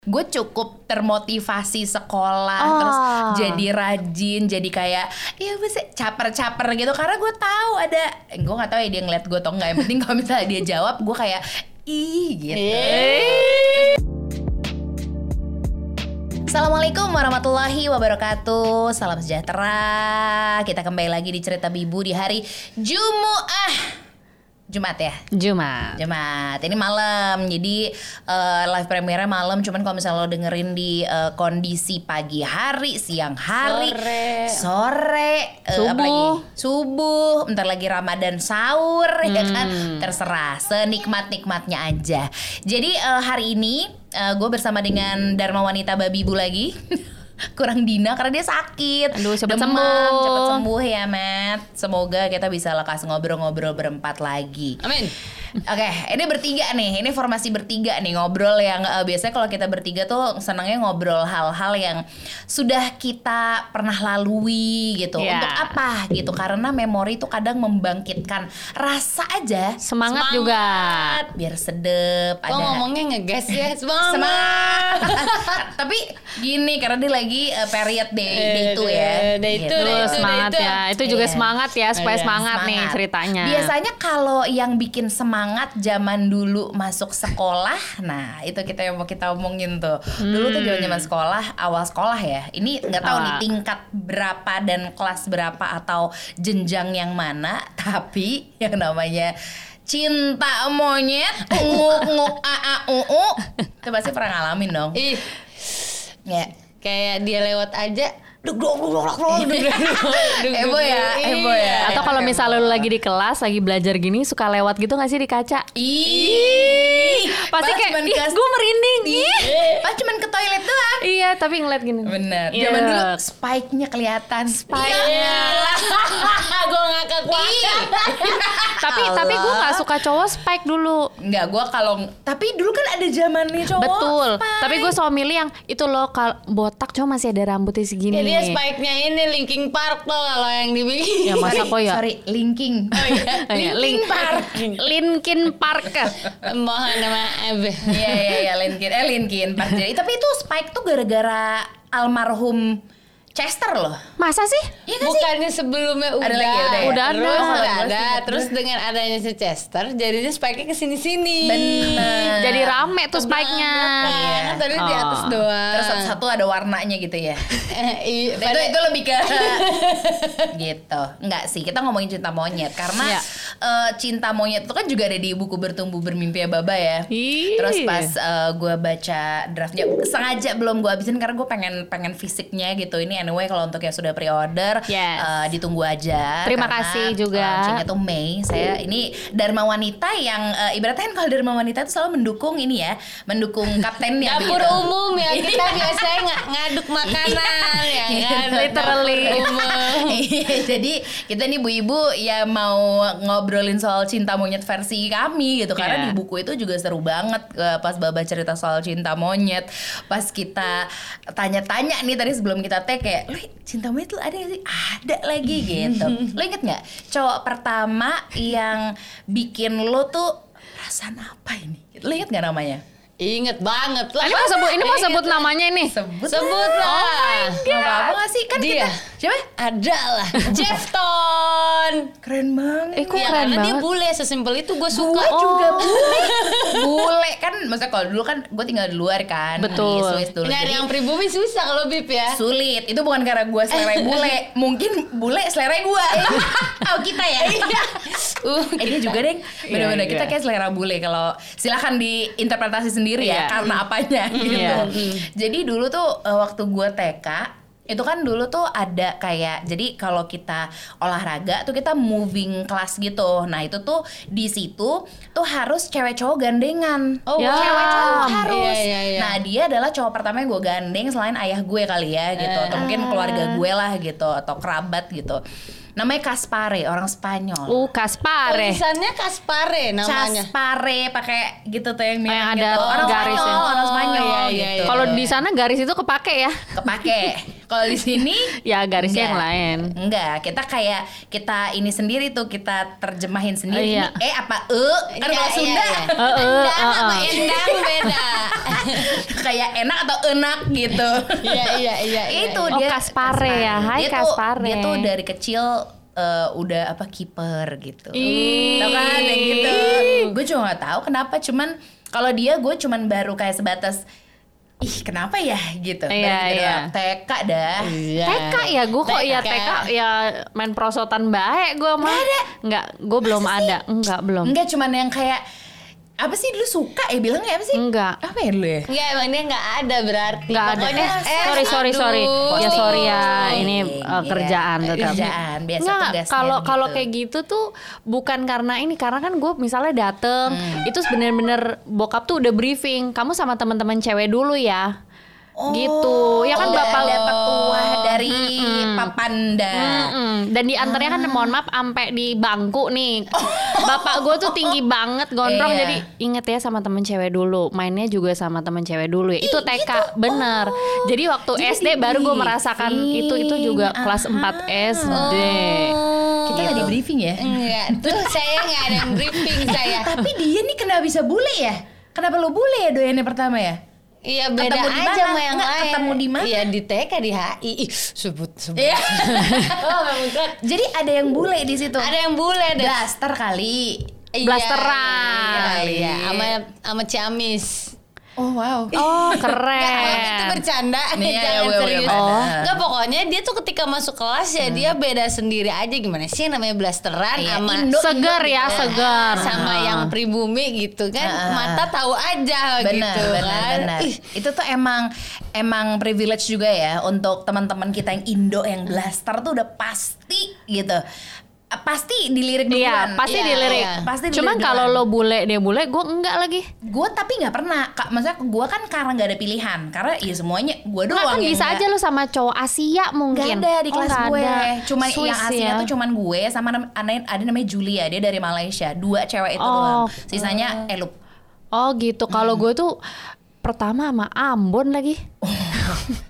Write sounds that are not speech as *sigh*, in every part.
gue cukup termotivasi sekolah Oh. terus jadi rajin jadi kayak ya sih caper-caper gitu. Karena gue tahu ada gue nggak tahu ya dia ngeliat gue atau enggak yang penting kalau misalnya dia jawab gue kayak ih gitu. Assalamualaikum warahmatullahi wabarakatuh. Salam sejahtera. Kita kembali lagi di Cerita Bibu di hari Jumu'ah Jumat ya? Jumat. Jumat. Ini malam. Jadi eh, live premiere malam cuman kalau misalnya lo dengerin di eh, kondisi pagi hari, siang hari, Sore. sore, Subuh. apa lagi? Subuh, bentar lagi Ramadan sahur ya kan. Terserah senikmat-nikmatnya aja. Jadi eh, hari ini gue bersama dengan Dharma Wanita Babibu lagi. *laughs* Kurang Dina karena dia sakit. Aduh, cepet Demam, sembuh. Cepet sembuh ya, Matt. Semoga kita bisa lekas ngobrol-ngobrol berempat lagi. Amin. Oke, ini bertiga nih. Ini formasi bertiga nih ngobrol yang eh, biasanya kalau kita bertiga tuh senangnya ngobrol hal-hal yang sudah kita pernah lalui gitu. Iya. Untuk apa gitu? Karena memori itu kadang membangkitkan rasa aja. Semangat, juga. Biar sedep. Kok ngomongnya ngegas ya? *laughs* Semangat. Semangat. Tapi gini karena dia lagi eh, period day, day itu ya. Eh, day itu, Gitu. day Tuh itu, semangat ya. Itu juga Iya. semangat ya supaya Iya, semangat, nih Semangat. ceritanya. Biasanya kalau yang bikin semangat zaman dulu masuk sekolah, nah itu kita yang mau kita omongin tuh. Dulu tuh zaman zaman sekolah, awal sekolah ya. Ini nggak tahu nih Awal. tingkat berapa dan kelas berapa atau jenjang yang mana, tapi yang namanya cinta monyet, nguk nguk *laughs* a a u u, itu pasti pernah ngalamin dong. Ih, Ya. kayak dia lewat aja. Duk duk duk duk duk duk duk duk. Heboh ya, heboh ya. Atau kalau misalnya lu lagi di kelas, lagi belajar gini, suka lewat gitu gak sih di kaca? Ih, Pasti pas kayak, cuman ih gue merinding. Ih. Pas cuman ke toilet doang. Iya, tapi ngeliat gini. Bener. Iya. Zaman dulu spike-nya kelihatan. Spike. Iya. *laughs* Gue ngakak tapi tapi gue nggak suka cowok spike dulu. Enggak, gua kalau tapi dulu kan ada zamannya cowok. Betul. spike. Tapi gue selalu milih yang itu loh kalau botak cowok masih ada rambutnya segini. Ya dia spike-nya ini Linking Park tuh kalau yang dibikin. Ya masa kok ya? Sorry, linking. Oh iya. Iya, *laughs* Linking Link- Park. Linkin Park. Mohon maaf. Iya iya iya Linkin. Eh Linkin Park. Jadi tapi itu spike tuh gara-gara almarhum Chester loh. Masa sih? Iya kan sih? Bukannya sebelumnya udah Ada lagi, udah ya? Udah terus ada. udah Gua ada sih, terus dengan adanya si Chester jadinya spike-nya ke sini sini Bener. Jadi rame tuh spike-nya. Iya. kan tadi di atas Oh. doang Terus satu-satu ada warnanya gitu ya. *laughs* Iya, itu itu lebih ke *laughs* gitu enggak sih kita ngomongin cinta monyet karena Iya. eh, cinta monyet itu kan juga ada di buku bertumbuh bermimpi ya baba ya terus pas gue baca draftnya sengaja belum gue habisin karena gue pengen pengen fisiknya gitu ini anyway kalau untuk yang sudah pre-order Yes. eh, ditunggu aja Terima karena kasih juga. launchingnya tuh Mei saya ini Dharma Wanita yang eh, ibaratnya kan kalau Dharma Wanita itu selalu mendukung ini ya mendukung kaptennya dapur begitu. umum ya kita biasanya ng- ngaduk makanan ya kan Literally. Dapur umum. Iya, Jadi kita nih bu ibu ya mau ngobrolin soal cinta monyet versi kami gitu. Karena Iya. di buku itu juga seru banget eh, pas baba cerita soal cinta monyet. Pas kita tanya-tanya nih tadi sebelum kita tag kayak lo cinta monyet lo ada gak sih? Ada lagi gitu. Lo inget nggak cowok pertama yang bikin lo tuh perasaan apa ini? Inget nggak namanya inget banget lah. Ini mau sebut ini mau Inget sebut lah. namanya nih. sebut sebut lah. Nggak apa-apa nggak sih. Kan Dia. kita siapa? Ada lah Jefton keren banget. Eh, kok ya, keren karena dia banget. bule sesimpel itu gue Gue suka juga bule. Bule kan Maksudnya kalau dulu kan Gue tinggal di luar kan. Betul. Di Swiss dulu. Nyari Jadi yang pribumi susah kalau bib ya. Sulit. Itu bukan karena gue selera *laughs* bule. Mungkin bule selera gue *laughs* Oh kita ya? Uh, Eh dia juga deh Bener-bener Iya, kita iya. kayak selera bule. Kalau silakan diinterpretasi sendiri ya Iya. Karena apanya gitu. Iya. Jadi dulu tuh eh, Waktu gue TK itu kan dulu tuh ada kayak jadi kalau kita olahraga tuh kita moving class gitu. Nah itu tuh di situ tuh harus cewek cowok gandengan. Oh, Ya. cewek cowok Iya, harus. Iya, iya. nah dia adalah cowok pertama yang gue gandeng selain ayah gue kali ya gitu. Atau mungkin keluarga gue lah gitu atau kerabat gitu namanya Kaspare orang Spanyol Uh, Kaspare. tulisannya Kaspare namanya Caspare pakai gitu tuh yang mirip Yang gitu. ada orang garis Spanyol, ya. orang Spanyol Oh, iya, gitu. iya, iya. Kalau di sana garis itu kepake ya. kepake *laughs* Kalau di sini *laughs* Ya garisnya yang enggak. lain. Enggak, kita kayak kita ini sendiri tuh kita terjemahin sendiri. Oh, iya. Ini, eh apa e? Kan Iya, kalau iya, Sunda iya. Heeh, Endang heeh. sama endang beda. *laughs* kayak enak atau enak gitu. Iya iya iya. iya. itu Oh, dia Kaspare ya. Hai, dia tuh, Kaspare. dia tuh dari kecil eh, udah apa kiper gitu. Tau kan kayak gitu. Gue juga nggak tahu kenapa cuman kalau dia gue cuman baru kayak sebatas ih kenapa ya gitu. Iya, iya. TK dah. Iya. TK ya gue kok ya TK ya main prosotan baik gue mah. Enggak, gue belum ada. Enggak, belum. Enggak cuman yang kayak apa sih dulu suka ya bilangnya apa sih? Enggak. Apa ya dulu ya? Enggak emang dia enggak ada berarti. Enggak ada. Pokoknya Eh, sorry sorry sorry. Ya sorry ya, ini Iya, uh, kerjaan tetap. Kerjaan biasa Enggak, tugasnya kalau gitu. kalau kayak gitu tuh bukan karena ini karena kan gue misalnya dateng Hmm. itu bener-bener bokap tuh udah briefing kamu sama teman-teman cewek dulu ya gitu ya kan udah bapak ada petua dari Papanda. Mm-mm. Dan di antaranya kan mohon maaf ampe di bangku nih. *laughs* Bapak gue tuh tinggi banget gondrong Iya. jadi inget ya sama temen cewek dulu. Mainnya juga sama temen cewek dulu ya. Itu TK bener. Jadi waktu Jadi SD baru gue merasakan briefing. itu itu juga kelas 4 SD. Kita nggak di briefing ya? Enggak, tuh saya nggak ada yang briefing saya. Tapi dia nih kenapa bisa bule ya? Kenapa lo bule ya doyannya pertama ya? Iya beda Ketemu aja mana? sama yang Nggak, lain. ketemu di mana? Iya di TK di HI. Ih, sebut sebut. Iya. *laughs* oh, Jadi ada yang bule di situ. Ada yang bule deh. blaster kali. Iya, Blasteran. Iya, iya, sama sama Ciamis. Oh wow. *laughs* Oh Nggak, itu keren. bercanda, Nih, ya, jangan gue- gue serius. Oh. Nggak, pokoknya dia tuh ketika masuk kelas ya dia beda sendiri aja gimana sih namanya blasteran Iya, sama Indo, Segar ya, Nah, segar. sama yang pribumi gitu kan Ah. mata tahu aja Benar, gitu benar, kan. benar. Ih, Itu tuh emang emang privilege juga ya untuk teman-teman kita yang Indo yang blaster tuh udah pasti gitu. Pasti dilirik Iya, duluan. pasti Iya, dilirik. iya. Pasti Cuman dilirik kalau duluan. lo bule dia bule, gue enggak lagi. gue tapi nggak pernah kak maksudnya gue kan karena nggak ada pilihan karena ya semuanya gue Enggak doang kan yang bisa nggak- aja lo sama cowok Asia mungkin. ada di Oh, kelas nggak gue ada. cuma Swiss yang Asia ya. tuh cuman gue sama ada ada namanya Julia dia dari Malaysia dua cewek itu Oh. doang sisanya elup Oh gitu. Kalau gue tuh pertama sama Ambon lagi. *laughs*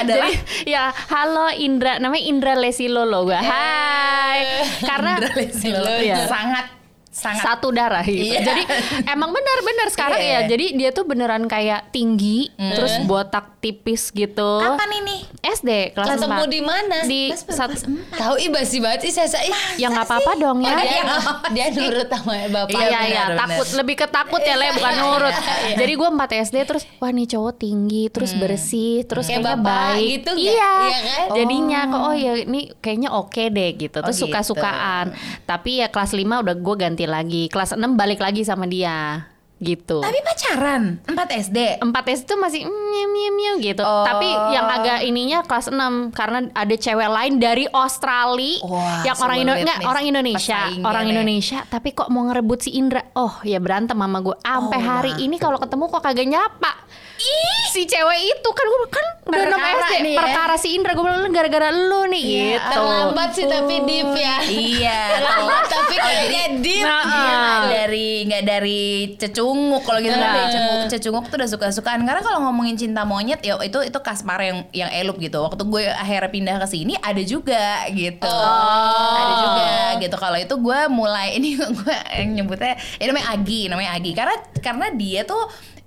adalah Jadi ya halo Indra, namanya Indra Lesilolo gue. Hai. Karena Indra Lesilo. Iya. sangat sangat satu darah gitu. Iya. Jadi emang benar-benar sekarang Iya. ya. Jadi dia tuh beneran kayak tinggi, terus botak tipis gitu. kapan ini SD kelas ketemu 4. di mana? Di Kelas berapa? sat- Kelas empat? Tahu ih basi banget sih saya ih. ya nggak apa-apa dong ya. Oh, dia, Iya. *laughs* dia nurut sama bapak. Iya, Iya iya takut lebih ketakut ya le bukan nurut. *laughs* Jadi gue 4 SD terus wah nih cowok tinggi terus bersih terus Kayak kayaknya bapak baik. gitu iya. Iya kan? Jadinya kok oh ya ini kayaknya oke deh gitu. Terus Oh, gitu. suka-sukaan. Tapi ya kelas 5 udah gue ganti lagi. Kelas 6 balik lagi sama dia gitu. tapi pacaran 4 SD 4 SD tuh masih miu miu miu gitu. Oh. Tapi yang agak ininya kelas 6 karena ada cewek lain dari Australia Wah, yang orang Indo enggak nih orang Indonesia, orang. Indonesia tapi kok mau ngerebut si Indra. Oh, ya berantem sama gue. Sampai Oh, hari wah. ini kalau ketemu kok kagak nyapa. Ih, si cewek itu kan gue kan udah 6 Perkara SD nih ya. perkara si Indra gue bilang "Lu gara-gara lu nih Iya, gitu. Terlambat sih tapi deep ya. iya Terlambat tapi kayaknya deep. Nah, Iya, nggak dari nggak dari cecunguk. Kalau gitu kan Nah. dari cecunguk cecunguk tuh udah suka sukaan karena kalau ngomongin cinta monyet ya itu itu Kaspar yang yang elup gitu. Waktu gue akhirnya pindah ke sini ada juga gitu. Ada juga gitu. Kalau itu gue mulai *laughs* ini gue yang nyebutnya ini namanya Agi namanya Agi. Karena karena dia tuh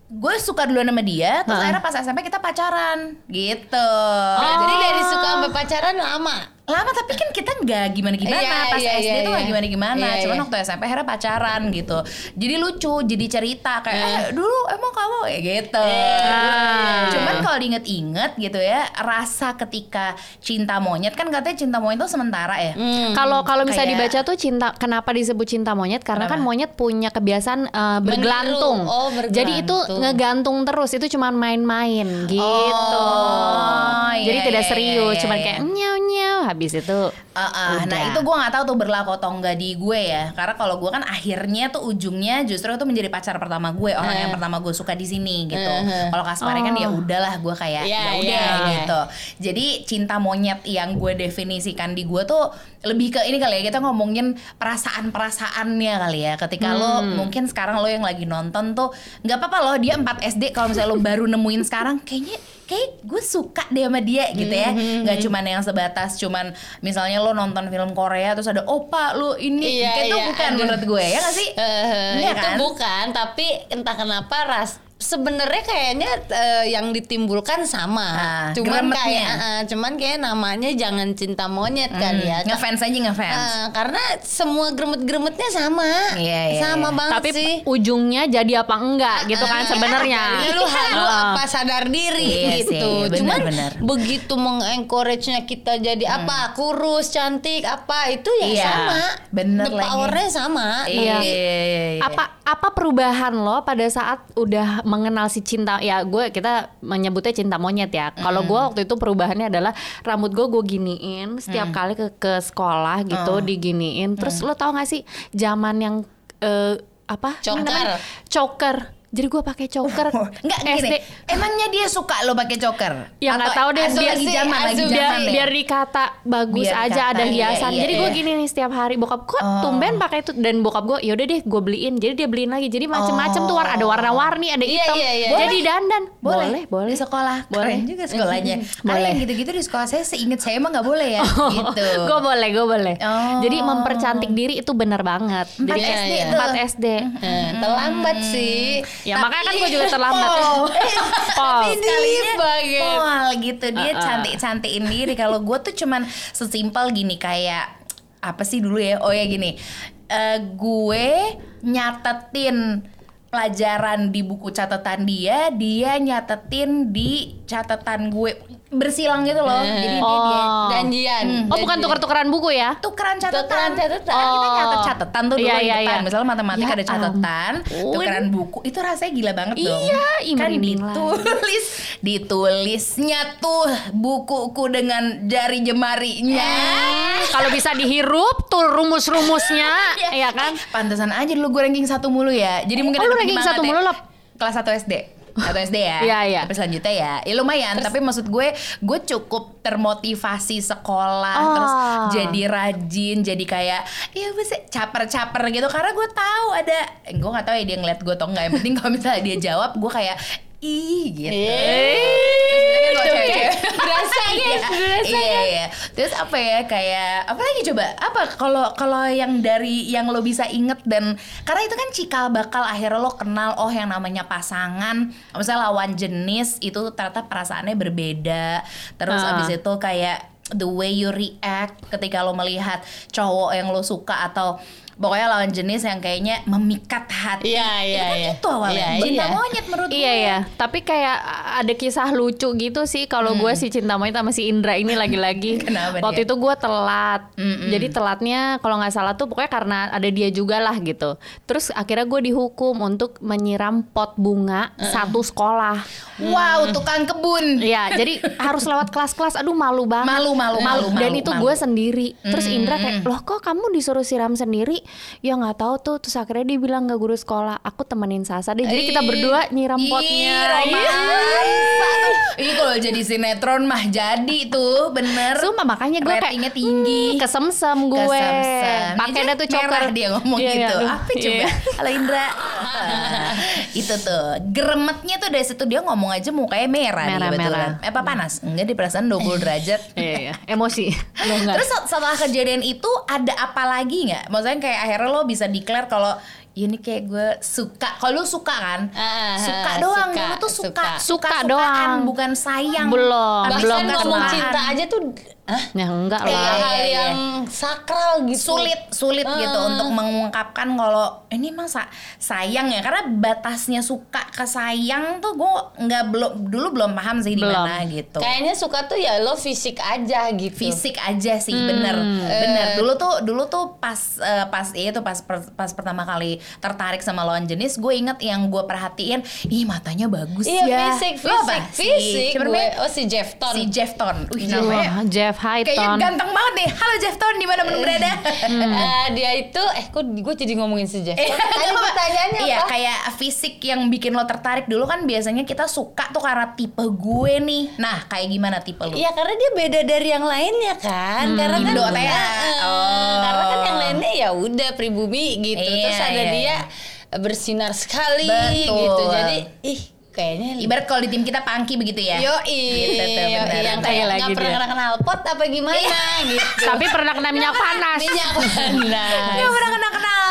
gue suka duluan sama dia terus akhirnya pas SMP kita pacaran gitu Nah, jadi dari suka sampai pacaran lama. lama tapi kan kita nggak gimana gimana Iya, pas iya, SD iya, tuh nggak iya. gimana gimana Iya, cuman iya. waktu SMP akhirnya pacaran gitu jadi lucu jadi cerita kayak Iya. eh dulu emang kamu kayak gitu Ah. Cuman kalau diinget-inget gitu ya rasa ketika cinta monyet kan katanya cinta monyet itu sementara ya Hmm. Kalau kalau bisa Kayak- dibaca tuh cinta kenapa disebut cinta monyet karena kan Kenapa? monyet punya kebiasaan eh, bergelantung. Oh, bergelantung. Jadi itu ngegantung terus itu cuma main-main gitu. Oh, Jadi iya, tidak iya, serius, iya, cuman iya. kayak nyau nyau habis itu. Uh, uh, nah itu gue nggak tahu tuh berlaku atau enggak di gue ya karena kalau gue kan akhirnya tuh ujungnya justru itu menjadi pacar pertama gue orang yang pertama gue suka di sini gitu Eh, eh. kalau Kaspari kan ya udahlah gue gue kayak Iya, ya udah iya. gitu jadi cinta monyet yang gue definisikan di gue tuh lebih ke ini kali ya kita ngomongin perasaan perasaannya kali ya ketika lo Hmm. mungkin sekarang lo yang lagi nonton tuh nggak apa-apa loh dia 4 SD kalau misalnya lo baru nemuin sekarang kayaknya kayak gue suka deh sama dia gitu ya Hmm, nggak cuman yang sebatas cuman misalnya lo nonton film Korea terus ada opa lo ini Iya, kayak itu iya, bukan ada. menurut gue ya nggak sih Eh, Iya itu kan? bukan, tapi entah kenapa ras sebenarnya kayaknya eh, yang ditimbulkan sama. Ah, cuman gremetnya. kayak eh, eh, cuman kayak namanya jangan cinta monyet kali ya. Hmm, ngefans aja ngefans Eh, karena semua gremet-gremetnya sama. Iya, iya, sama iya. banget Tapi sih. ujungnya jadi apa enggak gitu kan sebenarnya. *laughs* Ya, lu halu Ah. apa sadar diri Iya sih, gitu. benar, Cuman benar. begitu mengencourage-nya kita jadi apa kurus, cantik, apa itu ya Iya, sama. bener The powernya sama. Iya. Tapi iya. Apa apa perubahan lo pada saat udah mengenal si cinta ya gue kita menyebutnya cinta monyet ya. Kalau gue waktu itu perubahannya adalah rambut gue gue giniin setiap kali ke ke sekolah gitu diginiin. Terus lo tau gak sih zaman yang eh, apa? Choker. namanya? Jadi gue pakai choker. Enggak gini. Emangnya dia suka lo pakai choker? Ya nggak tahu deh biar lagi zaman lagi biar, zaman deh. biar dikata bagus Biar aja kata, ada iya, hiasan. iya, Jadi gue iya. gini nih setiap hari bokap kok Oh. tumben pakai itu dan bokap gue yaudah deh gue beliin. Jadi dia beliin lagi. Jadi macem-macem tuh war- ada warna-warni, ada Iya, hitam. iya, iya. Jadi dandan. boleh, boleh. Di sekolah. Boleh. Keren juga sekolahnya. *laughs* Boleh. yang gitu-gitu di sekolah saya seinget saya emang nggak boleh ya. *laughs* gitu. gue boleh, gue boleh. Oh. Jadi mempercantik diri itu bener banget. Empat Jadi SD iya. tuh. 4 SD. terlambat sih. Ya makanya kan gue juga terlambat. *laughs* Oh. Pol. Sekalinya banget. pol gitu dia Uh-uh. cantik-cantikin diri. Kalau gue tuh cuman sesimpel gini kayak apa sih dulu ya? Oh ya gini. Eh, gue nyatetin pelajaran di buku catatan dia, dia nyatetin di catatan gue bersilang gitu loh. Eh. Jadi dia, dia Oh. Janjian. Oh bukan tuker-tukeran buku ya? tukeran catatan. Tukeran catatan. Kita Oh. nyatet catatan tuh dulu Iya, di iya, depan. iya. Misalnya matematika Ya ada catatan, ampun. tukeran buku. Itu rasanya gila banget dong. Iya, kan ditulis, ditulisnya tuh bukuku dengan jari jemarinya. Hmm, Kalau bisa dihirup tuh rumus-rumusnya, *laughs* ya kan? Eh, pantesan aja dulu gue ranking satu mulu ya. Jadi mungkin Oh, lu ranking satu ya. mulu, Lop? Kelas 1 SD. Satu SD ya. Iya, iya. Tapi selanjutnya ya, ya lumayan. Tapi maksud gue, gue cukup termotivasi sekolah, Oh. terus jadi rajin, jadi kayak, ya bisa caper-caper gitu. Karena gue tahu ada, eh, gue nggak tahu ya dia ngeliat gue atau enggak. Yang penting kalau misalnya dia jawab, gue kayak, ih gitu. Terus kalau cewek-cewek- berasa Iya, guys, berasa iya, iya. Terus apa ya kayak apa lagi coba? Apa kalau kalau yang dari yang lo bisa inget dan karena itu kan cikal bakal akhirnya lo kenal oh yang namanya pasangan, misalnya lawan jenis itu ternyata perasaannya berbeda. Terus Ah. abis itu kayak the way you react ketika lo melihat cowok yang lo suka atau pokoknya lawan jenis yang kayaknya memikat hati. Iya, iya, itu kan iya. itu awalnya. Iya, Cinta iya. monyet menurut Iya gue. ya, tapi kayak ada kisah lucu gitu sih kalau gue si cinta monyet sama si Indra ini *laughs* lagi-lagi. Kenapa Waktu dia? itu gue telat, jadi telatnya kalau nggak salah tuh pokoknya karena ada dia juga lah gitu. Terus akhirnya gue dihukum untuk menyiram pot bunga satu sekolah. Wow, tukang kebun. Iya, jadi harus lewat kelas-kelas. Aduh malu banget. Malu, malu, malu, Dan malu, itu malu. gue sendiri. Terus Indra kayak, loh kok kamu disuruh siram sendiri? Ya nggak tahu tuh. Terus akhirnya dia bilang nggak guru sekolah. Aku temenin Sasa deh. Jadi kita berdua nyiram Ih, potnya. *laughs* Ini kalau jadi sinetron mah jadi tuh bener. Sumpah makanya gue kayak tinggi. "Hmm, kesemsem gue. Pakai dah tuh merah choker. dia ngomong Iya, iya, gitu. aduh. Apa coba? Iya. *laughs* Halo Indra. *laughs* itu tuh. Geremetnya tuh dari situ dia ngomong aja mukanya merah, Merah, kebetulan. merah. Eh, apa panas? Enggak di perasaan 20 derajat. Iya, iya. Emosi. Lo? *laughs* Terus setelah kejadian itu ada apa lagi nggak? Maksudnya kayak akhirnya lo bisa declare kalau "Ya, ini kayak gue suka. Kalau lo suka kan? Suka doang. suka, Dulu tuh suka. suka. Suka Suka-sukaan, doang. bukan sayang. Belum, belum ngomong cinta aja tuh Hah? ya enggak Iya, lah. hal iya, iya. yang sakral gitu. sulit sulit gitu Ah. untuk mengungkapkan kalau ini emang sa- sayang ya karena batasnya suka ke sayang tuh gue nggak belum dulu belum paham sih di mana gitu Kayaknya suka tuh ya lo fisik aja gitu. fisik aja sih bener bener dulu tuh dulu tuh pas eh, pas itu pas per- pas pertama kali tertarik sama lawan jenis gue inget yang gue perhatiin ih matanya bagus Iya ya fisik, apa? fisik, Si- fisik. siapa gue. Oh si Jefton. si Jefton Wih, namanya Jeff. Jeff Kayaknya Hyton. ganteng banget nih. Halo Jeff Ton, di mana pun berada? *laughs* Eh, dia itu eh kok gue jadi ngomongin si Jeff. *laughs* Eh, Tadi apa? pertanyaannya Iya, apa? kayak fisik yang bikin lo tertarik dulu kan biasanya kita suka tuh karena tipe gue nih. Nah, kayak gimana tipe lo? Iya karena dia beda dari yang lainnya kan. karena kan Indo. Eh, Oh. Karena kan yang lainnya ya udah pribumi gitu. Iya, Terus ada iya, dia bersinar sekali Betul. gitu. Jadi ih kayaknya Ibarat kalau di tim kita pangki begitu ya. Yo Gitu iya, benar, yang kayak Lagi nggak pernah kena kenal pot apa gimana gitu. Tapi pernah kena minyak panas. minyak panas. Dia pernah kena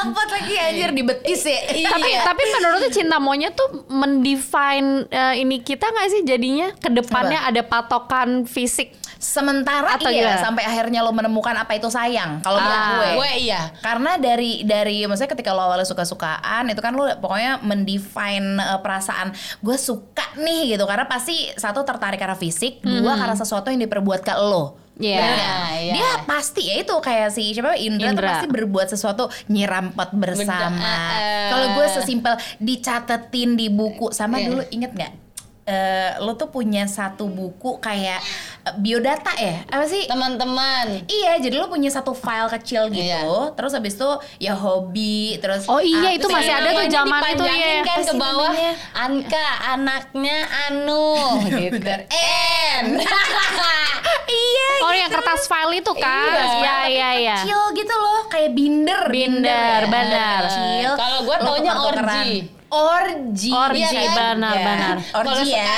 knalpot lagi anjir di betis ya. tapi Iya. tapi menurut tuh cinta monyet tuh mendefine eh, ini kita nggak sih jadinya ke depannya ada patokan fisik Sementara Atau iya gimana? sampai akhirnya lo menemukan apa itu sayang. Kalau menurut Ah. gue. Gue iya. Karena dari dari maksudnya ketika lo awalnya suka-sukaan itu kan lo pokoknya mendefine uh, perasaan gue suka nih gitu karena pasti satu tertarik karena fisik, dua karena sesuatu yang diperbuat ke lo. Iya. Nggak? Iya. Dia pasti ya itu kayak si siapa Indra, tuh Indra. pasti berbuat sesuatu nyiram pot bersama. Bener, eh. Kalau gue sesimpel dicatetin di buku sama Iya. dulu inget nggak? Eh, lo tuh punya satu buku kayak eh, biodata ya apa sih Teman-teman. Iya, jadi lo punya satu file kecil gitu, Iya. terus habis itu ya hobi, terus Oh iya, ah, itu masih kayak ada tuh zaman itu ya. kan ke bawah namanya? Anka anaknya Anu *laughs* gitu. N. *laughs* Iya, Oh yang kertas file itu kan? Iya. Iya iya iya. kecil gitu loh, kayak binder, Binder, ya. benar. Kecil. Kalau gua lo taunya tuker-tukeran. Orgi. Orgi, iya kan? benar, *laughs* Ya. benar. Orgi ya,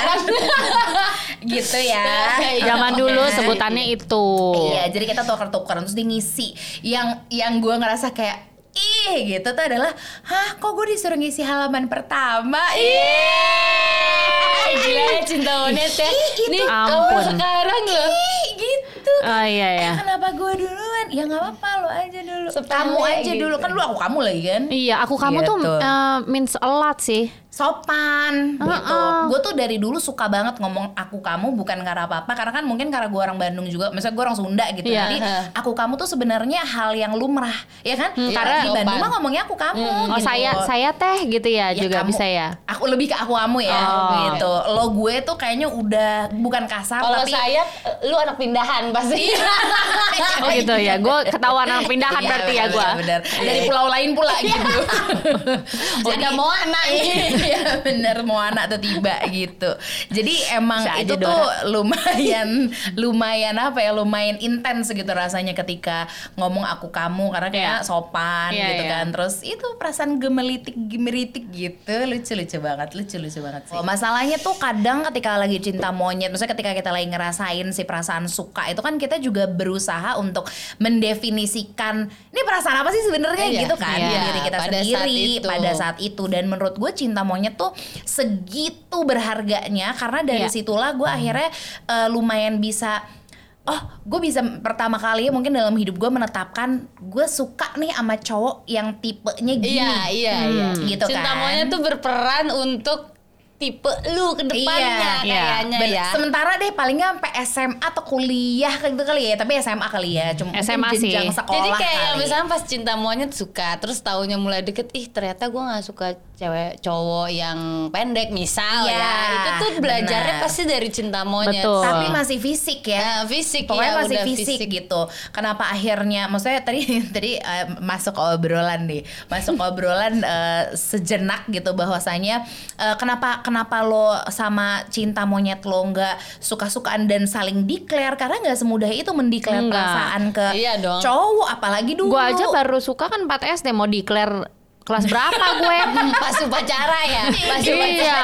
gitu ya. Iya. *laughs* Zaman dulu sebutannya itu. Iya, jadi kita tuker-tukeran terus dia ngisi. Yang yang gue ngerasa kayak ih gitu tuh adalah, hah kok gue disuruh ngisi halaman pertama? Eh, gila ya cinta monyet ya. Nih, kamu Ampun. sekarang loh. Ih, gitu. Oh iya ya. Eh, kenapa gue duluan? Ya nggak apa-apa aja dulu. Sepele kamu aja gitu. dulu kan lu aku kamu lagi kan. Iya, aku kamu tuh Gitu. eh, means a lot sih. Sopan gitu. Heeh. Gue tuh dari dulu suka banget ngomong aku kamu bukan karena apa-apa karena kan mungkin karena gue orang Bandung juga. Misalnya gue orang Sunda gitu. Iya. Jadi aku kamu tuh sebenarnya hal yang lumrah, ya kan? Iya, karena di sopan. Bandung mah ngomongnya aku kamu Oh gitu. saya saya teh gitu ya, Ya, juga kamu- bisa ya. Aku lebih ke aku kamu ya Oh. gitu. Lo gue tuh kayaknya udah bukan kasar Kalau tapi saya lu anak pindahan pasti. Oh gitu ya. Gue ketahuan anak pindahan Iya, berarti ya benar, gue. benar. Dari pulau lain pula gitu. *laughs* Jadi mau anak *laughs* Iya bener mau anak tuh tiba gitu. Jadi emang Bisa itu tuh lumayan lumayan apa ya lumayan intens gitu rasanya ketika ngomong aku kamu karena kayak Iya. sopan Iya, gitu iya. kan. Terus itu perasaan gemelitik gemeritik gitu lucu lucu banget lucu lucu banget sih. Oh, masalahnya tuh kadang ketika lagi cinta monyet, maksudnya ketika kita lagi ngerasain si perasaan suka itu kan kita juga berusaha untuk mendefinisikan ini perasaan apa sih sebenarnya Iya, gitu kan iya, diri kita pada saat sendiri itu. pada saat itu dan menurut gue cinta monyet tuh segitu berharganya karena dari Iya. situlah gue akhirnya eh, lumayan bisa oh gue bisa pertama kali mungkin dalam hidup gue menetapkan gue suka nih sama cowok yang tipenya gini Iya, iya, iya. gitu Cinta kan. monyet tuh berperan untuk tipe lu ke depannya Iya, kayaknya Ben- ya. Sementara deh paling nggak sampai SMA atau kuliah kayak gitu kali ya, tapi SMA kali ya, cuma SMA sih. jenjang sekolah Jadi kayak kali. misalnya pas cinta monyet suka, terus taunya mulai deket, ih ternyata gue nggak suka cewek cowok yang pendek misal Iya, ya. Itu tuh belajarnya benar. pasti dari cinta monyet. Betul. tapi masih fisik ya. Nah, fisik Pokoknya ya, masih udah fisik, gitu. Kenapa akhirnya maksudnya tadi *laughs* tadi eh, masuk ke obrolan nih. Masuk ke obrolan eh, sejenak gitu bahwasanya eh, kenapa kenapa lo sama cinta monyet lo nggak suka-sukaan dan saling declare karena nggak semudah itu mendeklar perasaan ke Iya dong. cowok apalagi dulu. Gue aja baru suka kan 4 SD mau declare kelas berapa gue. *laughs* Pas upacara ya, pas iya.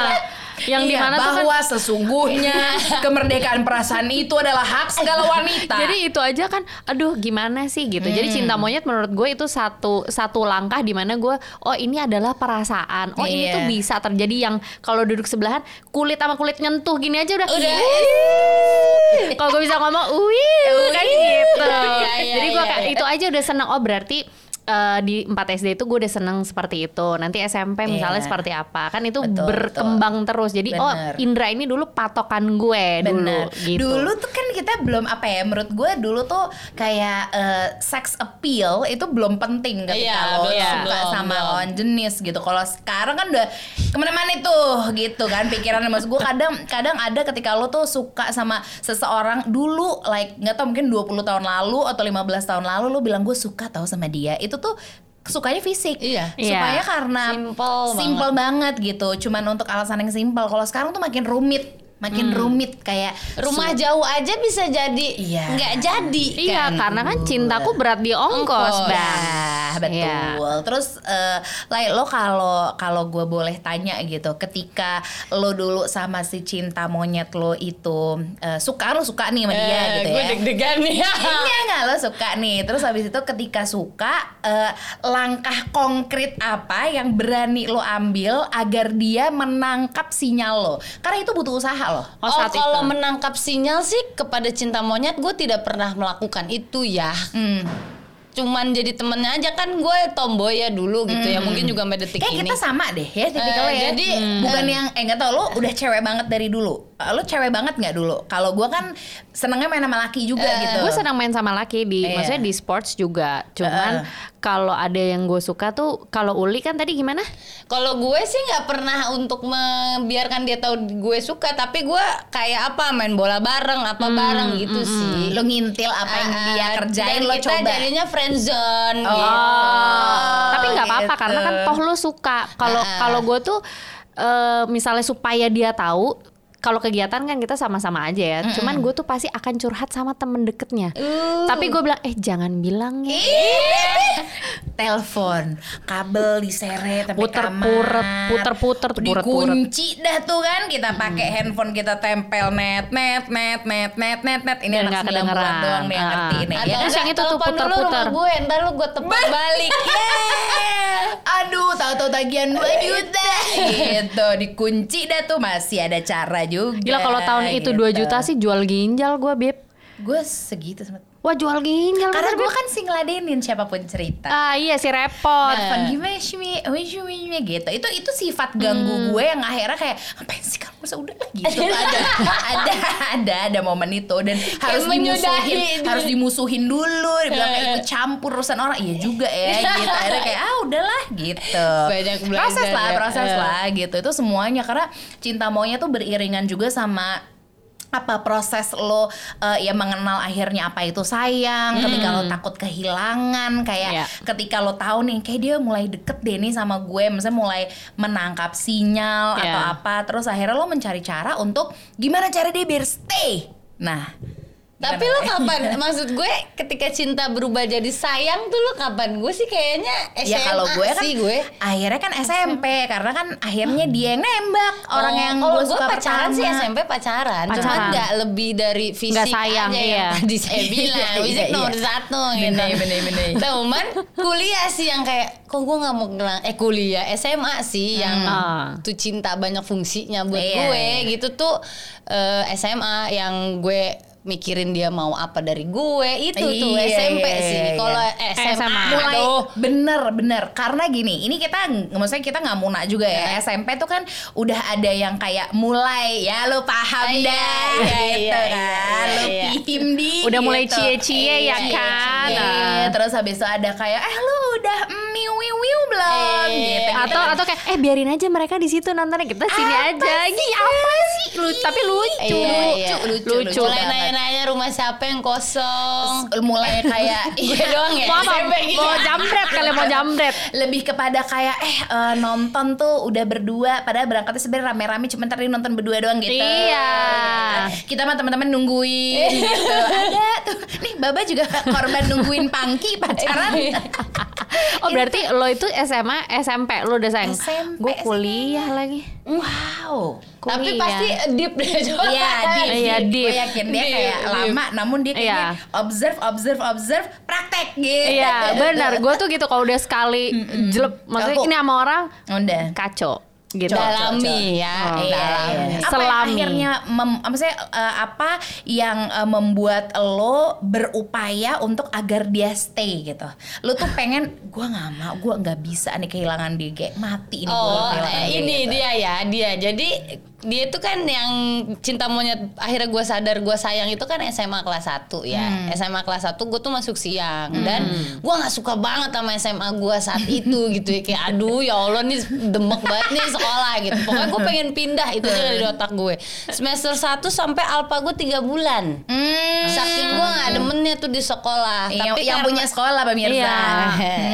Yang Iya, di mana tuh kan bahwa sesungguhnya *laughs* kemerdekaan perasaan itu adalah hak segala wanita. Jadi itu aja kan, aduh gimana sih gitu. Jadi Hmm. cinta monyet menurut gue itu satu satu langkah di mana gue, oh ini adalah perasaan. Oh ini Iya. tuh bisa terjadi yang kalau duduk sebelahan kulit sama kulit nyentuh gini aja udah. Udah. Kalau gue bisa ngomong, wih, kan gitu. Iya, iya, Jadi gue iya, kayak iya. itu aja udah seneng. Oh berarti eh, di 4 SD itu gue udah seneng seperti itu. Nanti SMP misalnya Iya. seperti apa. Kan itu Betul, berkembang terus. Jadi oh Bener. Indra ini dulu patokan gue dulu gitu. Dulu tuh kan kita belum apa ya menurut gue dulu tuh kayak eh, sex appeal itu belum penting ketika Iya, lo belum, suka belum, sama belum. lawan jenis gitu. Kalau sekarang kan udah ke mana-mana itu gitu kan pikirannya mas gue kadang kadang ada ketika lo tuh suka sama seseorang dulu like nggak tau mungkin 20 tahun lalu atau 15 tahun lalu lo bilang gue suka tau sama dia itu tuh sukanya fisik Iya. supaya Iya. karena Simple simple banget. gitu cuman untuk alasan yang simple kalau sekarang tuh makin rumit makin rumit kayak Rumah su- jauh aja bisa jadi Iya. nggak jadi Iya, kan? karena kan cintaku berat di ongkos, Ongkos. Bang. Ya, betul. Iya. Terus eh like lo kalau kalau gue boleh tanya gitu, ketika lo dulu sama si cinta monyet lo itu eh, suka lo suka nih sama dia Eh, gitu gue ya. deg-degan nih *laughs* Iya nggak lo suka nih. Terus habis itu ketika suka eh, langkah konkret apa yang berani lo ambil agar dia menangkap sinyal lo? Karena itu butuh usaha lo. Oh, Oh, kalau itu. menangkap sinyal sih kepada cinta monyet gue tidak pernah melakukan itu ya. Hmm. Cuman jadi temennya aja kan gue tomboy ya dulu gitu ya mungkin juga sampai detik Kayak ini. kita sama deh ya tipikalnya Eh, ya. jadi, bukan eh, yang eh nggak tau lo udah cewek banget dari dulu. Eh, Lo cewek banget nggak dulu? Kalau gua kan senengnya main sama laki juga Eh, gitu. Gue senang main sama laki di, Iya. maksudnya di sports juga. Cuman kalau ada yang gue suka tuh, kalau Uli kan tadi gimana? Kalau gue sih nggak pernah untuk membiarkan dia tahu gue suka, tapi gue kayak apa main bola bareng, apa bareng gitu sih. lo ngintil apa yang dia kerjain dan lo kita coba. jadinya friendzone Oh. gitu. Tapi nggak apa-apa gitu. karena kan toh lu suka. Kalau Ah. kalau gue tuh eh, misalnya supaya dia tahu kalau kegiatan kan kita sama-sama aja ya. Cuman gue tuh pasti akan curhat sama temen deketnya. Uh. Tapi gue bilang eh jangan bilang ya. telepon, kabel diseret Puter-puter, puter-puter, tuh, puter-puter. dikunci dah tuh kan kita pakai handphone kita tempel net net net net net net net ini Biar anak nggak 90-an kedengeran. doang nih yang ngerti ini ya. Terus yang itu tuh puter-puter. rumah gue, ntar lu gue tepuk balik. *laughs* Aduh, tahu-tahu tagihan 2 juta gitu. Dikunci dah tuh masih ada cara juga. Gila kalau tahun itu 2 juta sih jual ginjal gue Beb. Gue segitu sama Wah jual ginjal Karena gue kan sih ngeladenin siapa pun cerita. Ah iya si repot. Telepon gimana sih gitu. Itu itu sifat ganggu gue yang akhirnya kayak ngapain sih kamu masa udah gitu. *laughs* ada ada ada ada momen itu dan harus dimusuhin, harus dimusuhin dulu. Dibilang kayak ikut campur urusan orang. Iya juga ya *laughs* gitu. Akhirnya kayak ah udahlah gitu. Banyak belajar proses lah, ya. proses Eh. lah gitu. Itu semuanya karena cinta maunya tuh beriringan juga sama apa proses lo eh, ya mengenal akhirnya apa itu sayang ketika lo takut kehilangan kayak Iya. ketika lo tahu nih kayak dia mulai deket deh nih sama gue misalnya mulai menangkap sinyal Iya. atau apa terus akhirnya lo mencari cara untuk gimana cara dia biar stay nah Tapi lo kapan? *laughs* Maksud gue ketika cinta berubah jadi sayang tuh lo kapan? Gue sih kayaknya SMA ya kalau gue kan sih gue. akhirnya kan SMP karena kan akhirnya dia yang nembak orang Oh, yang gue suka pacaran pertama. sih SMP pacaran, cuma Pacaran. nggak lebih dari fisik Nggak sayang, aja iya. yang tadi saya bilang Iya, fisik iya. nomor satu gitu. Bener, bener. Cuman kuliah sih yang kayak kok gue nggak mau ngelang eh kuliah SMA sih yang Ah. tuh cinta banyak fungsinya buat Iya, gue iya. gitu tuh eh, SMA yang gue mikirin dia mau apa dari gue itu tuh Iya, SMP iya, sih. iya. Kalau SMA, SMA. mulai aduh. bener bener karena gini ini kita maksudnya kita nggak muna juga ya SMP tuh kan udah ada yang kayak mulai ya lo paham Iya, dah iya, gitu iya, kan iya, lo iya. pihim di Udah mulai gitu. cie-cie ya Iya, kan? cie-cie. Nah. terus habis itu ada kayak eh lo udah mm, belum Iya. gitu atau atau kayak eh biarin aja mereka di situ nontonnya kita sini aja Ih, apa sih lu tapi lucu Iya, iya. lucu, lucu Mulai banget. nanya-nanya rumah siapa yang kosong. mulai kayak gue *laughs* doang ya. mau apa gitu. mau jambret kali mau jambret lebih kepada kayak eh eh, nonton tuh udah berdua padahal berangkatnya sebenarnya rame-rame cuma tadi nonton berdua doang gitu. Iya. Kita mah teman-teman nungguin *laughs* gitu. Ada tuh. Nih Baba juga korban nungguin Pangki *laughs* pacaran. oh berarti lo itu SMA SMP lo udah sayang SMP, gue kuliah lagi wow. Tapi Kuliah. pasti deep deh coba. Iya, deep, Iya, deep. Gue yakin dia Deep, kayak deep. lama, namun dia kayaknya Iya. observe, observe, observe, praktek gitu. Iya benar gue tuh gitu kalau udah sekali jelek maksudnya Aku- ini sama orang Udah. kacau gitu Dalami ya. Oh. Iya, dalami. iya. Apa yang Selami. akhirnya mem, apa sih eh, apa yang eh, membuat lo berupaya untuk agar dia stay gitu. Lo tuh pengen gua nggak mau, gua nggak bisa nih kehilangan dia kayak mati ini gua Oh, kehilangan eh, dia. ini gitu. dia ya, dia. Jadi dia itu kan yang cinta monyet akhirnya gue sadar gue sayang itu kan SMA kelas 1 ya. Hmm. SMA kelas 1 gue tuh masuk siang dan gue nggak suka banget sama SMA gue saat *laughs* itu gitu ya. Kayak aduh ya Allah nih demek banget nih sekolah gitu. Pokoknya gue pengen pindah itu aja dari otak gue. Semester 1 sampai alpa gue tiga bulan. Hmm. saking nggak demennya tuh di sekolah Yang, tapi yang karena- punya sekolah pemirsa. Iya.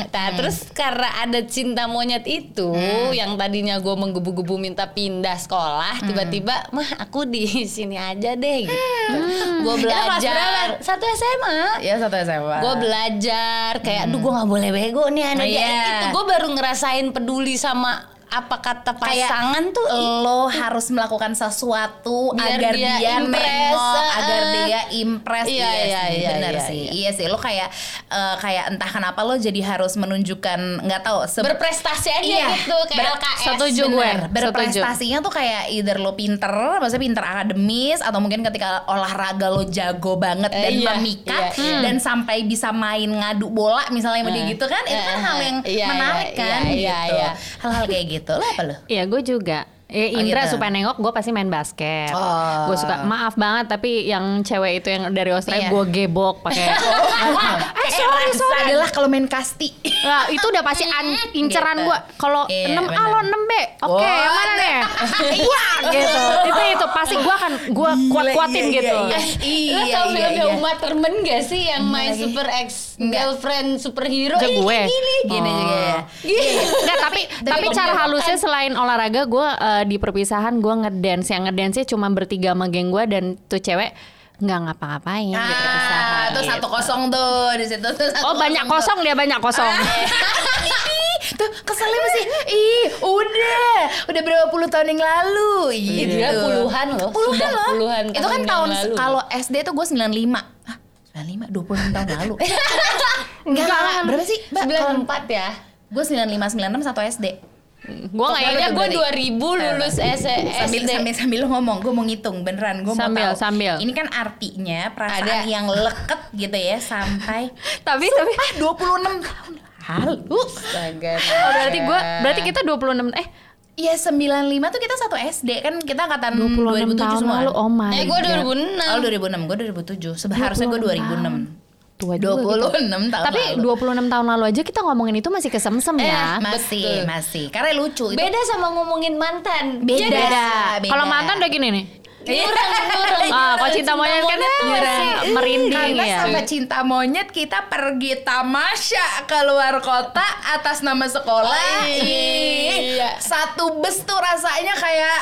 Nah, terus karena ada cinta monyet itu Hmm. yang tadinya gue menggebu-gebu minta pindah sekolah, Hmm. tiba-tiba mah aku di sini aja deh gitu. Hmm. Gue belajar berapa? satu SMA. Ya satu SMA. Gue belajar kayak, aduh gue nggak boleh bego nih anak Iya. itu gue baru ngerasain peduli sama apa kata Kayak pasangan tuh lo harus melakukan sesuatu Biar agar dia dia, impress, nengok, eh. agar dia impress Iya, Iya iya, sih, iya, bener iya, sih iya. iya sih lo kayak eh, kayak entah kenapa lo jadi harus menunjukkan nggak tahu berprestasi aja Iya, gitu kayak ber- LKS. setuju gue. Berprestasinya tuh kayak either lo pinter, maksudnya pinter akademis atau mungkin ketika olahraga lo jago banget Eh, dan iya, memikat iya, dan sampai bisa main ngadu bola misalnya sama dia Eh, gitu kan itu kan eh, hal yang iya, menarik iya, kan iya, gitu iya. hal-hal kayak gitu lo apa lo Iya gue juga. Eh, Oh, Indra gitu. supaya nengok gue pasti main basket. Oh. Gue suka maaf banget tapi yang cewek itu yang dari Australia Iya. gue gebok pakai. *laughs* eh sorry sorry adalah kalau main kasti Nah, itu udah pasti an- inceran Gitu. gue. Kalau Iya, 6 A lo 6 B. Oke, Oh. yang mana nih? Iya, gitu. Itu itu pasti gue akan gue kuat-kuatin iya, gitu. iya, Lo Iya, tau iya, filmnya iya. Uma Thurman gak sih yang My lagi? Super Ex Girlfriend Superhero? Ih, gue. Gini, gini Oh. juga ya Enggak, tapi tapi kok cara halusnya selain olahraga gue eh, di perpisahan gue ngedance yang ngedance cuma bertiga sama geng gue dan tuh cewek nggak ngapa-ngapain di perpisahan. Ah, tuh gitu. satu kosong tuh di situ tuh satu Oh banyak tuh. kosong dia banyak kosong. tuh keselnya masih ih udah. Udah berapa puluh tahun yang lalu Iya, gitu. dia puluhan loh, puluhan sudah loh. puluhan itu kan tahun kalau SD tuh gue 95 Hah, 95 26 tahun lalu. *laughs* Enggak berapa sih? Mbak 94 ya. gue 95 96 satu SD gue nggak ingat gue berarti. 2000 lulus S- sambil SD. sambil sambil lo ngomong gue mau ngitung beneran gue mau Sambil, tahu sambil. ini kan artinya perasaan Ada. yang leket gitu ya sampai *laughs* Tapi tapi ah 26 tahun lalu Astaga. oh, berarti gue berarti kita 26 eh Iya 95 tuh kita satu SD kan kita angkatan 26 2007 tahun semua. lalu oh my Eh gue God. Oh 2006. 2006, gue 2007. Seharusnya gue 2006. Tua juga gitu. 26 tahun Tapi lalu. 26 tahun lalu aja kita ngomongin itu masih kesemsem Eh, ya. masih, Betul. masih. Karena lucu itu. Beda sama ngomongin mantan. Beda. Beda. Kalau mantan udah gini nih. Nyurang, *laughs* nyurang. Ah, kalau cinta monyet kan tuh nyurang. masih- merinding Karena ya. sama cinta monyet kita pergi tamasya keluar kota atas nama sekolah. Ih, Iya. Satu bus tuh rasanya kayak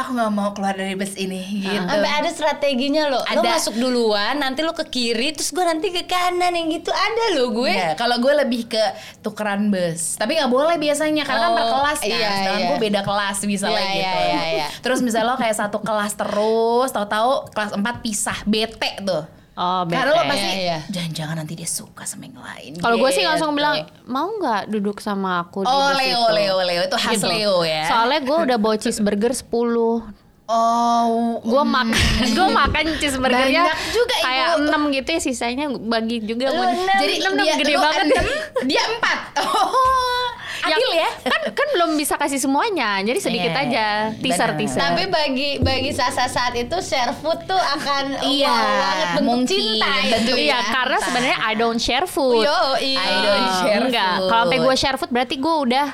aku nggak mau keluar dari bus ini gitu. Sampai ada strateginya loh. Lo Ada. masuk duluan, nanti lo ke kiri, terus gue nanti ke kanan yang gitu ada loh gue. Iya, kalau gue lebih ke tukeran bus. Tapi nggak boleh biasanya karena kan per Oh, kelas kan. iya, Sedangkan iya. gue beda kelas misalnya Iya, gitu. iya, iya, iya. Terus misalnya lo kayak satu kelas terus, tahu-tahu kelas 4 pisah, bete tuh. Oh, bete. Karena lo pasti Iya, jangan-jangan nanti dia suka sama yang lain. Kalau gue sih gitu. langsung bilang mau nggak duduk sama aku di Oh, bus Leo, itu?" Leo, Leo. Itu khas Gitu. Leo ya. Soalnya gue udah bawa cheeseburger 10 Oh, Gue *laughs* makan gue makan cheeseburgernya Banyak juga, Ibu. kayak 6 gitu ya sisanya bagi juga Lu enam. jadi enam dia gede banget enam, dia empat. *laughs* Oh, adil ya. kan kan belum bisa kasih semuanya jadi sedikit Iya, aja teaser benar. teaser Tapi bagi bagi Sasa saat itu share food tuh akan Iya, banget bentuk mungkin. cinta Bentuk itu. Iya, ya, karena sebenarnya I don't share food. Yo, iya. I don't share Enggak, food. kalau gue share food berarti gue udah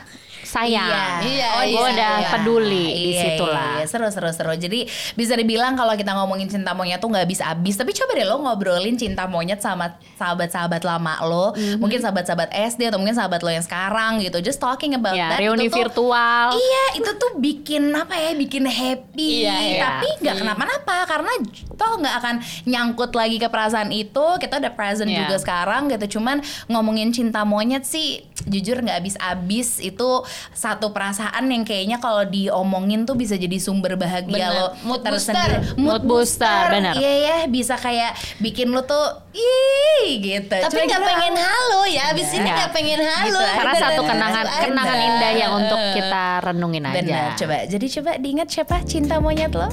sayang. Iya, oh, gue iya, udah iya. peduli di Iya, situ iya, lah. iya. Seru seru seru. Jadi bisa dibilang kalau kita ngomongin cinta monyet tuh nggak bisa habis. Tapi coba deh lo ngobrolin cinta monyet sama sahabat-sahabat lama lo. Mhm. Mungkin sahabat-sahabat SD atau mungkin sahabat lo yang sekarang gitu. Just talking about Ya, that. reuni itu tuh- virtual. Iya, itu tuh bikin apa ya? Bikin happy. Iya, iya. Tapi nggak kenapa-napa karena toh nggak akan nyangkut lagi ke perasaan itu. Kita udah present Iya. juga sekarang gitu. Cuman ngomongin cinta monyet sih, jujur nggak habis-habis. Itu satu perasaan yang kayaknya kalau diomongin tuh bisa jadi sumber bahagia Bener. lo Mood tersendiri. booster. Mood booster, bener. Iya ya, bisa kayak bikin lo tuh ih gitu. Tapi nggak pengen halo ya, abis ini Iya. nggak pengen halo. Gitu. Karena satu kenangan bener. kenangan indah yang untuk kita renungin aja. Benar, coba. Jadi coba diingat siapa cinta monyet lo?